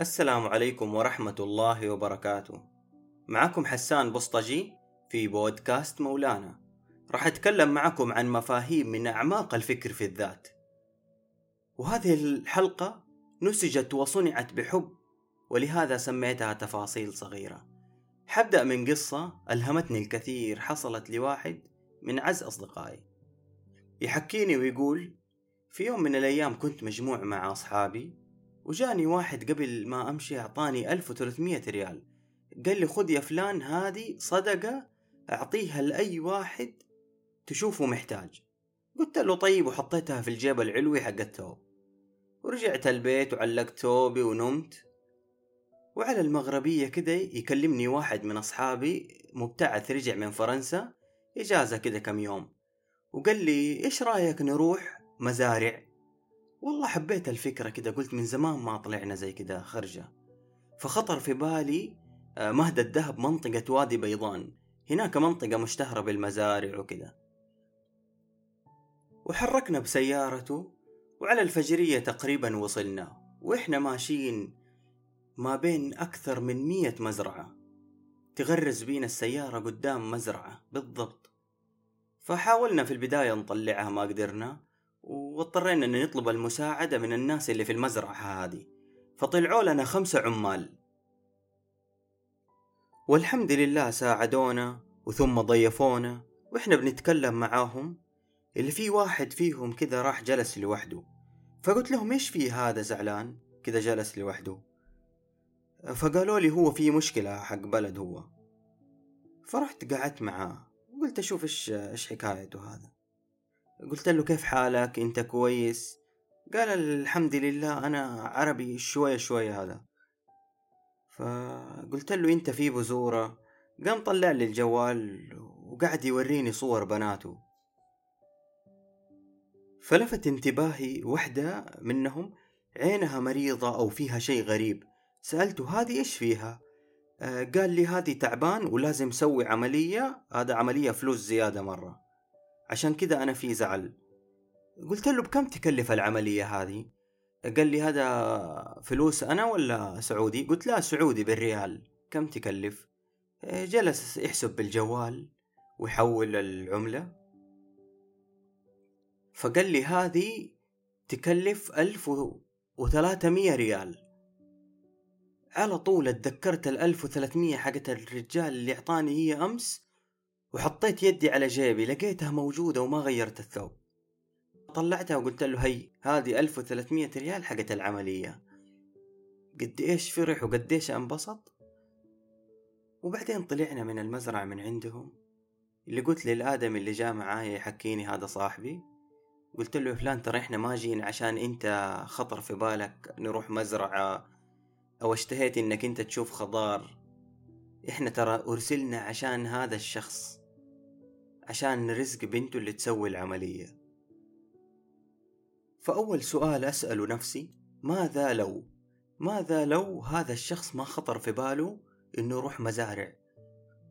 السلام عليكم ورحمة الله وبركاته. معكم حسان بسطجي في بودكاست مولانا. راح أتكلم معكم عن مفاهيم من أعماق الفكر في الذات. وهذه الحلقة نسجت وصنعت بحب ولهذا سميتها تفاصيل صغيرة. حبدأ من قصة ألهمتني الكثير حصلت لواحد من عز أصدقائي. يحكيني ويقول في يوم من الأيام كنت مجموع مع أصحابي وجاني واحد قبل ما أمشي أعطاني 1300 ريال. قال لي خذ يا فلان هذه صدقة أعطيها لأي واحد تشوفه محتاج. قلت له طيب وحطيتها في الجيب العلوي حق الثوب ورجعت البيت وعلقت ثوبي ونمت. وعلى المغربية كده يكلمني واحد من أصحابي مبتعث رجع من فرنسا إجازة كده كم يوم. وقال لي إيش رأيك نروح مزارع؟ والله حبيت الفكرة كده قلت من زمان ما طلعنا زي كده خرجة. فخطر في بالي آه، مهد الدهب منطقة وادي بيضان. هناك منطقة مشتهرة بالمزارع وكده. وحركنا بسيارته وعلى الفجرية تقريبا وصلنا. وإحنا ماشيين ما بين أكثر من مية مزرعة. تغرز بينا السيارة قدام مزرعة بالضبط. فحاولنا في البداية نطلعها ما قدرنا. واضطرينا إن نطلب المساعدة من الناس اللي في المزرعة هذه. فطلعوا لنا خمسة عمال. والحمد لله ساعدونا وثم ضيفونا وإحنا بنتكلم معاهم. اللي في واحد فيهم كذا راح جلس لوحده. فقلت لهم إيش في هذا زعلان؟ كذا جلس لوحده. فقالوا لي هو في مشكلة حق بلد هو. فرحت قعدت معاه قلت أشوف إيش إيش حكايته هذا. قلت له كيف حالك؟ أنت كويس؟ قال الحمد لله أنا عربي شوية شوية هذا. فقلت له أنت في بزورة؟ قام طلع لي الجوال وقعد يوريني صور بناته. فلفت انتباهي وحدة منهم عينها مريضة أو فيها شيء غريب. سألته هذه إيش فيها؟ آه قال لي هذه تعبان ولازم سوي عملية. هذا عملية فلوس زيادة مرة. عشان كذا أنا في زعل. قلت له بكم تكلف العملية هذه؟ قال لي هذا فلوس أنا ولا سعودي؟ قلت لا سعودي بالريال. كم تكلف؟ جلس يحسب بالجوال ويحول العملة. فقال لي هذه تكلف ألف وثلاثمية ريال. على طول اتذكرت الألف وثلاثمية حقت الرجال اللي أعطاني هي أمس وحطيت يدي على جيبي لقيتها موجودة وما غيرت الثوب. طلعتها وقلت له هي هذه 1300 ريال حقت العملية. قد إيش فرح وقد إيش أنبسط؟ وبعدين طلعنا من المزرعة من عندهم. اللي قلت للآدم اللي جاء معاي يحكيني هذا صاحبي. قلت له فلان ترى إحنا ما جينا عشان أنت خطر في بالك نروح مزرعة أو اشتهيت إنك أنت تشوف خضار. إحنا ترى أرسلنا عشان هذا الشخص. عشان رزق بنته اللي تسوي العملية. فأول سؤال أسأله نفسي ماذا لو؟ ماذا لو هذا الشخص ما خطر في باله إنه يروح مزارع؟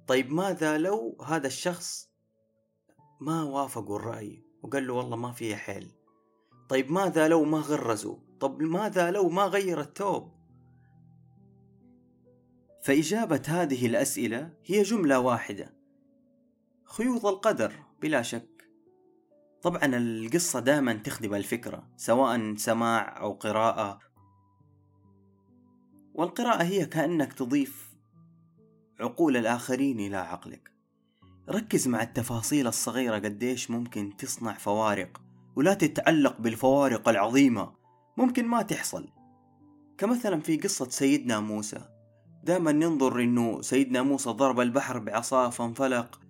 طيب ماذا لو هذا الشخص ما وافقوا الرأي وقال له والله ما فيها حيل طيب ماذا لو ما غرزوا طب ماذا لو ما غير الثوب؟ فإجابة هذه الأسئلة هي جملة واحدة. خيوط القدر بلا شك. طبعا القصة دائما تخدم الفكرة سواء سماع أو قراءة. والقراءة هي كأنك تضيف عقول الآخرين إلى عقلك. ركز مع التفاصيل الصغيرة قديش ممكن تصنع فوارق ولا تتعلق بالفوارق العظيمة ممكن ما تحصل. كمثلا في قصة سيدنا موسى. دائما ننظر إنه سيدنا موسى ضرب البحر بعصاه فانفلق.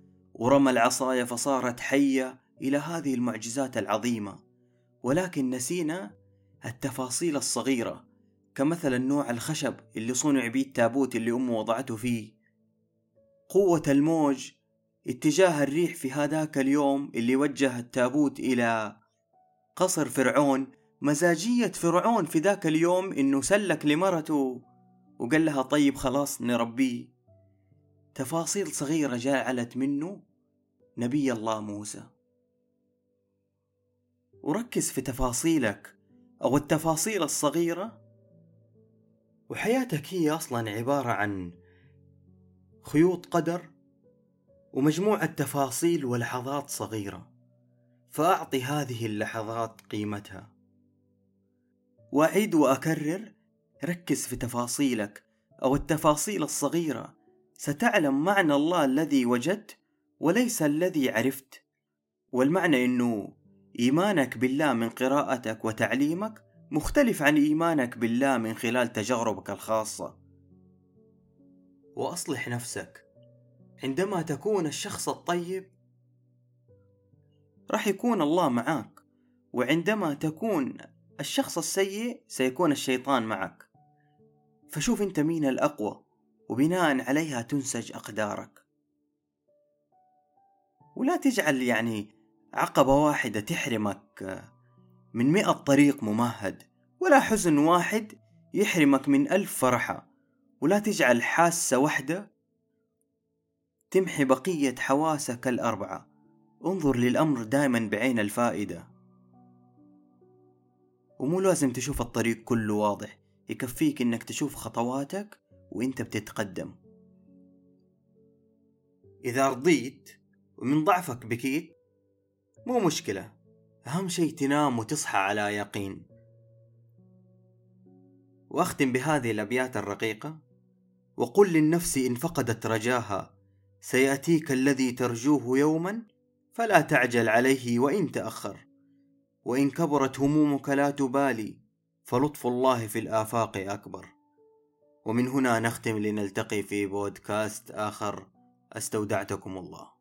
ورمى العصاية فصارت حية إلى هذه المعجزات العظيمة. ولكن نسينا التفاصيل الصغيرة كمثلا نوع الخشب اللي صنع به التابوت اللي أمه وضعته فيه. قوة الموج اتجاه الريح في هذاك اليوم اللي وجه التابوت إلى قصر فرعون مزاجية فرعون في ذاك اليوم إنه سلك لمرته وقال لها طيب خلاص نربيه. تفاصيل صغيرة جعلت منه نبي الله موسى. وركز في تفاصيلك أو التفاصيل الصغيرة. وحياتك هي أصلا عبارة عن خيوط قدر ومجموعة تفاصيل ولحظات صغيرة. فأعطي هذه اللحظات قيمتها. وأعيد وأكرر ركز في تفاصيلك أو التفاصيل الصغيرة. ستعلم معنى الله الذي وجدت وليس الذي عرفت. والمعنى إنه إيمانك بالله من قراءتك وتعليمك مختلف عن إيمانك بالله من خلال تجاربك الخاصة. وأصلح نفسك. عندما تكون الشخص الطيب راح يكون الله معاك وعندما تكون الشخص السيء سيكون الشيطان معك. فشوف أنت مين الأقوى وبناء عليها تنسج أقدارك. ولا تجعل يعني عقبة واحدة تحرمك من مئة طريق ممهد ولا حزن واحد يحرمك من ألف فرحة. ولا تجعل حاسة واحدة تمحي بقية حواسك الأربعة. انظر للأمر دائما بعين الفائدة. ومو لازم تشوف الطريق كله واضح يكفيك إنك تشوف خطواتك وإنت بتتقدم. إذا رضيت ومن ضعفك بكيت؟ مو مشكلة. أهم شي تنام وتصحى على يقين. وأختم بهذه الأبيات الرقيقة. وقل للنفس إن فقدت رجاها سيأتيك الذي ترجوه يوما فلا تعجل عليه وإن تأخر. وإن كبرت همومك لا تبالي فلطف الله في الآفاق أكبر. ومن هنا نختم لنلتقي في بودكاست آخر. استودعتكم الله.